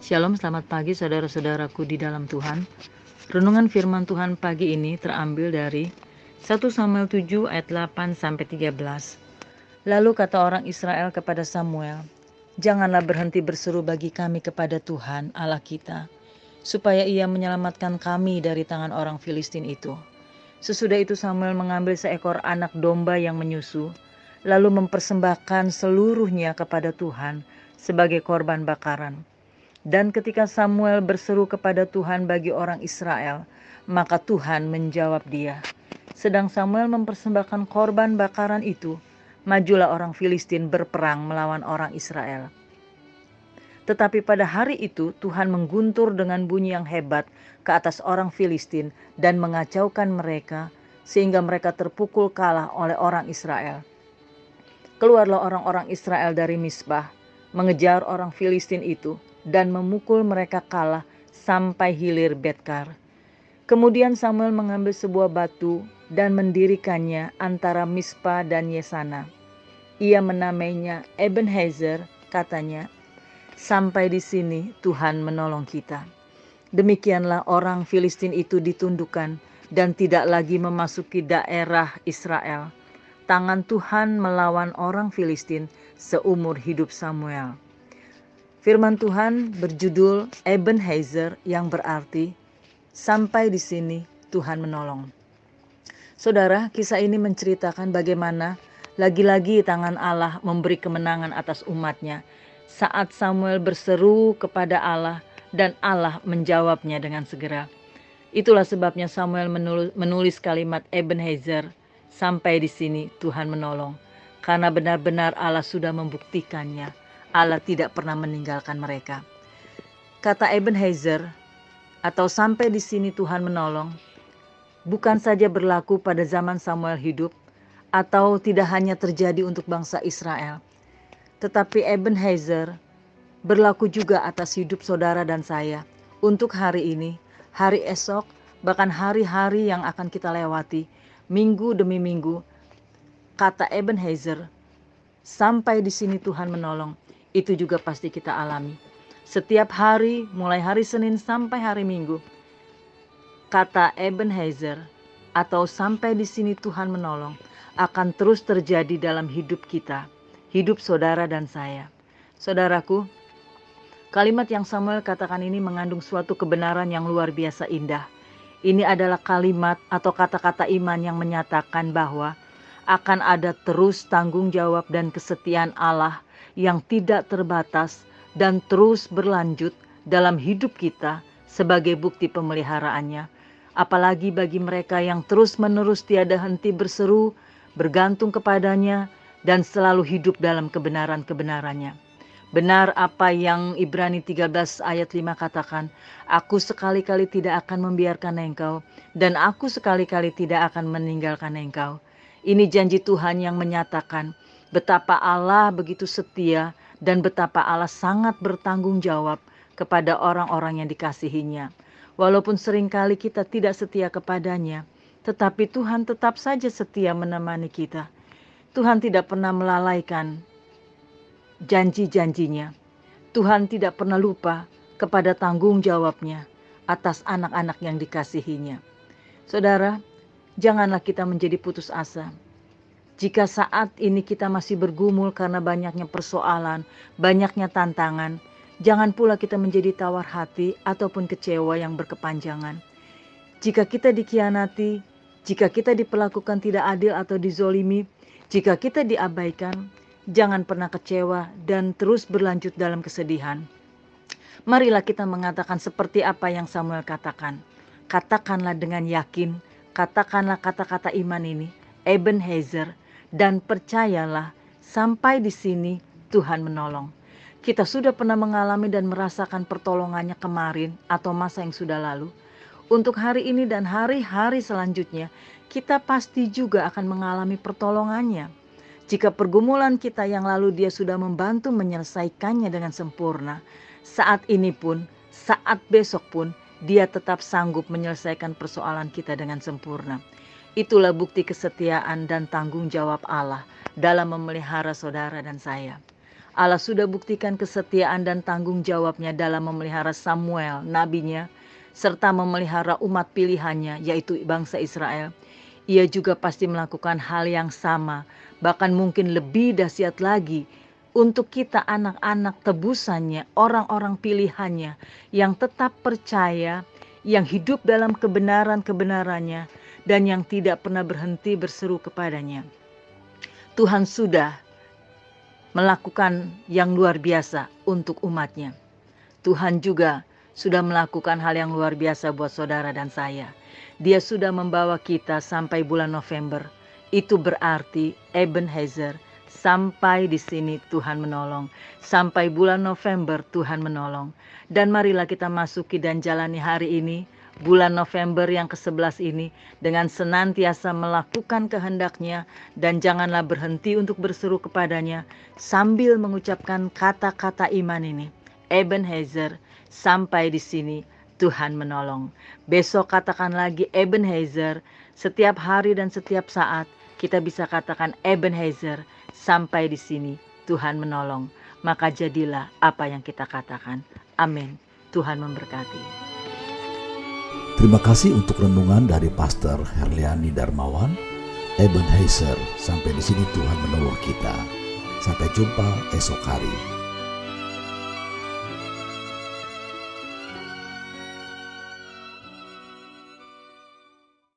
Shalom, selamat pagi saudara-saudaraku di dalam Tuhan. Renungan firman Tuhan pagi ini terambil dari 1 Samuel 7 ayat 8 sampai 13. Lalu kata orang Israel kepada Samuel, "Janganlah berhenti berseru bagi kami kepada Tuhan Allah kita, supaya Ia menyelamatkan kami dari tangan orang Filistin itu." Sesudah itu Samuel mengambil seekor anak domba yang menyusu, lalu mempersembahkan seluruhnya kepada Tuhan sebagai korban bakaran. Dan ketika Samuel berseru kepada Tuhan bagi orang Israel, maka Tuhan menjawab dia. Sedang Samuel mempersembahkan korban bakaran itu, majulah orang Filistin berperang melawan orang Israel. Tetapi pada hari itu Tuhan mengguntur dengan bunyi yang hebat ke atas orang Filistin dan mengacaukan mereka sehingga mereka terpukul kalah oleh orang Israel. Keluarlah orang-orang Israel dari Misbah, mengejar orang Filistin itu dan memukul mereka kalah sampai hilir Betkar. Kemudian Samuel mengambil sebuah batu dan mendirikannya antara Mispa dan Yesana. Ia menamainya Ebenhezer, katanya, sampai di sini Tuhan menolong kita. Demikianlah orang Filistin itu ditundukkan dan tidak lagi memasuki daerah Israel. Tangan Tuhan melawan orang Filistin seumur hidup Samuel. Firman Tuhan berjudul Ebenezer yang berarti sampai di sini Tuhan menolong. Saudara, kisah ini menceritakan bagaimana lagi-lagi tangan Allah memberi kemenangan atas umatnya saat Samuel berseru kepada Allah dan Allah menjawabnya dengan segera. Itulah sebabnya Samuel menulis kalimat Ebenezer sampai di sini Tuhan menolong. Karena benar-benar Allah sudah membuktikannya Allah tidak pernah meninggalkan mereka. Kata Ebenezer, atau sampai di sini Tuhan menolong, bukan saja berlaku pada zaman Samuel hidup, atau tidak hanya terjadi untuk bangsa Israel, tetapi Ebenezer berlaku juga atas hidup saudara dan saya untuk hari ini, hari esok, bahkan hari-hari yang akan kita lewati, minggu demi minggu. Kata Ebenezer, sampai di sini Tuhan menolong itu juga pasti kita alami. Setiap hari, mulai hari Senin sampai hari Minggu, kata Ebenezer, atau sampai di sini Tuhan menolong, akan terus terjadi dalam hidup kita, hidup saudara dan saya. Saudaraku, kalimat yang Samuel katakan ini mengandung suatu kebenaran yang luar biasa indah. Ini adalah kalimat atau kata-kata iman yang menyatakan bahwa akan ada terus tanggung jawab dan kesetiaan Allah yang tidak terbatas dan terus berlanjut dalam hidup kita sebagai bukti pemeliharaannya. Apalagi bagi mereka yang terus-menerus tiada henti berseru, bergantung kepadanya, dan selalu hidup dalam kebenaran-kebenarannya. Benar apa yang Ibrani 13 ayat 5 katakan, Aku sekali-kali tidak akan membiarkan engkau, dan aku sekali-kali tidak akan meninggalkan engkau. Ini janji Tuhan yang menyatakan, betapa Allah begitu setia dan betapa Allah sangat bertanggung jawab kepada orang-orang yang dikasihinya. Walaupun sering kali kita tidak setia kepadanya, tetapi Tuhan tetap saja setia menemani kita. Tuhan tidak pernah melalaikan janji-janjinya. Tuhan tidak pernah lupa kepada tanggung jawabnya atas anak-anak yang dikasihinya. Saudara, janganlah kita menjadi putus asa jika saat ini kita masih bergumul karena banyaknya persoalan, banyaknya tantangan, jangan pula kita menjadi tawar hati ataupun kecewa yang berkepanjangan. Jika kita dikhianati, jika kita diperlakukan tidak adil atau dizolimi, jika kita diabaikan, jangan pernah kecewa dan terus berlanjut dalam kesedihan. Marilah kita mengatakan seperti apa yang Samuel katakan. Katakanlah dengan yakin, katakanlah kata-kata iman ini, Ebenezer, dan percayalah sampai di sini Tuhan menolong. Kita sudah pernah mengalami dan merasakan pertolongannya kemarin atau masa yang sudah lalu. Untuk hari ini dan hari-hari selanjutnya, kita pasti juga akan mengalami pertolongannya. Jika pergumulan kita yang lalu dia sudah membantu menyelesaikannya dengan sempurna, saat ini pun, saat besok pun, dia tetap sanggup menyelesaikan persoalan kita dengan sempurna. Itulah bukti kesetiaan dan tanggung jawab Allah dalam memelihara saudara dan saya. Allah sudah buktikan kesetiaan dan tanggung jawabnya dalam memelihara Samuel, nabinya, serta memelihara umat pilihannya, yaitu bangsa Israel. Ia juga pasti melakukan hal yang sama, bahkan mungkin lebih dahsyat lagi untuk kita anak-anak tebusannya, orang-orang pilihannya yang tetap percaya, yang hidup dalam kebenaran-kebenarannya, dan yang tidak pernah berhenti berseru kepadanya. Tuhan sudah melakukan yang luar biasa untuk umatnya. Tuhan juga sudah melakukan hal yang luar biasa buat saudara dan saya. Dia sudah membawa kita sampai bulan November. Itu berarti Ebenezer sampai di sini Tuhan menolong. Sampai bulan November Tuhan menolong. Dan marilah kita masuki dan jalani hari ini bulan November yang ke-11 ini dengan senantiasa melakukan kehendaknya dan janganlah berhenti untuk berseru kepadanya sambil mengucapkan kata-kata iman ini. Ebenezer, sampai di sini Tuhan menolong. Besok katakan lagi Ebenezer, setiap hari dan setiap saat kita bisa katakan Ebenezer, sampai di sini Tuhan menolong. Maka jadilah apa yang kita katakan. Amin. Tuhan memberkati. Terima kasih untuk renungan dari Pastor Herliani Darmawan, Ebenezer. Sampai di sini Tuhan menolong kita. Sampai jumpa esok hari.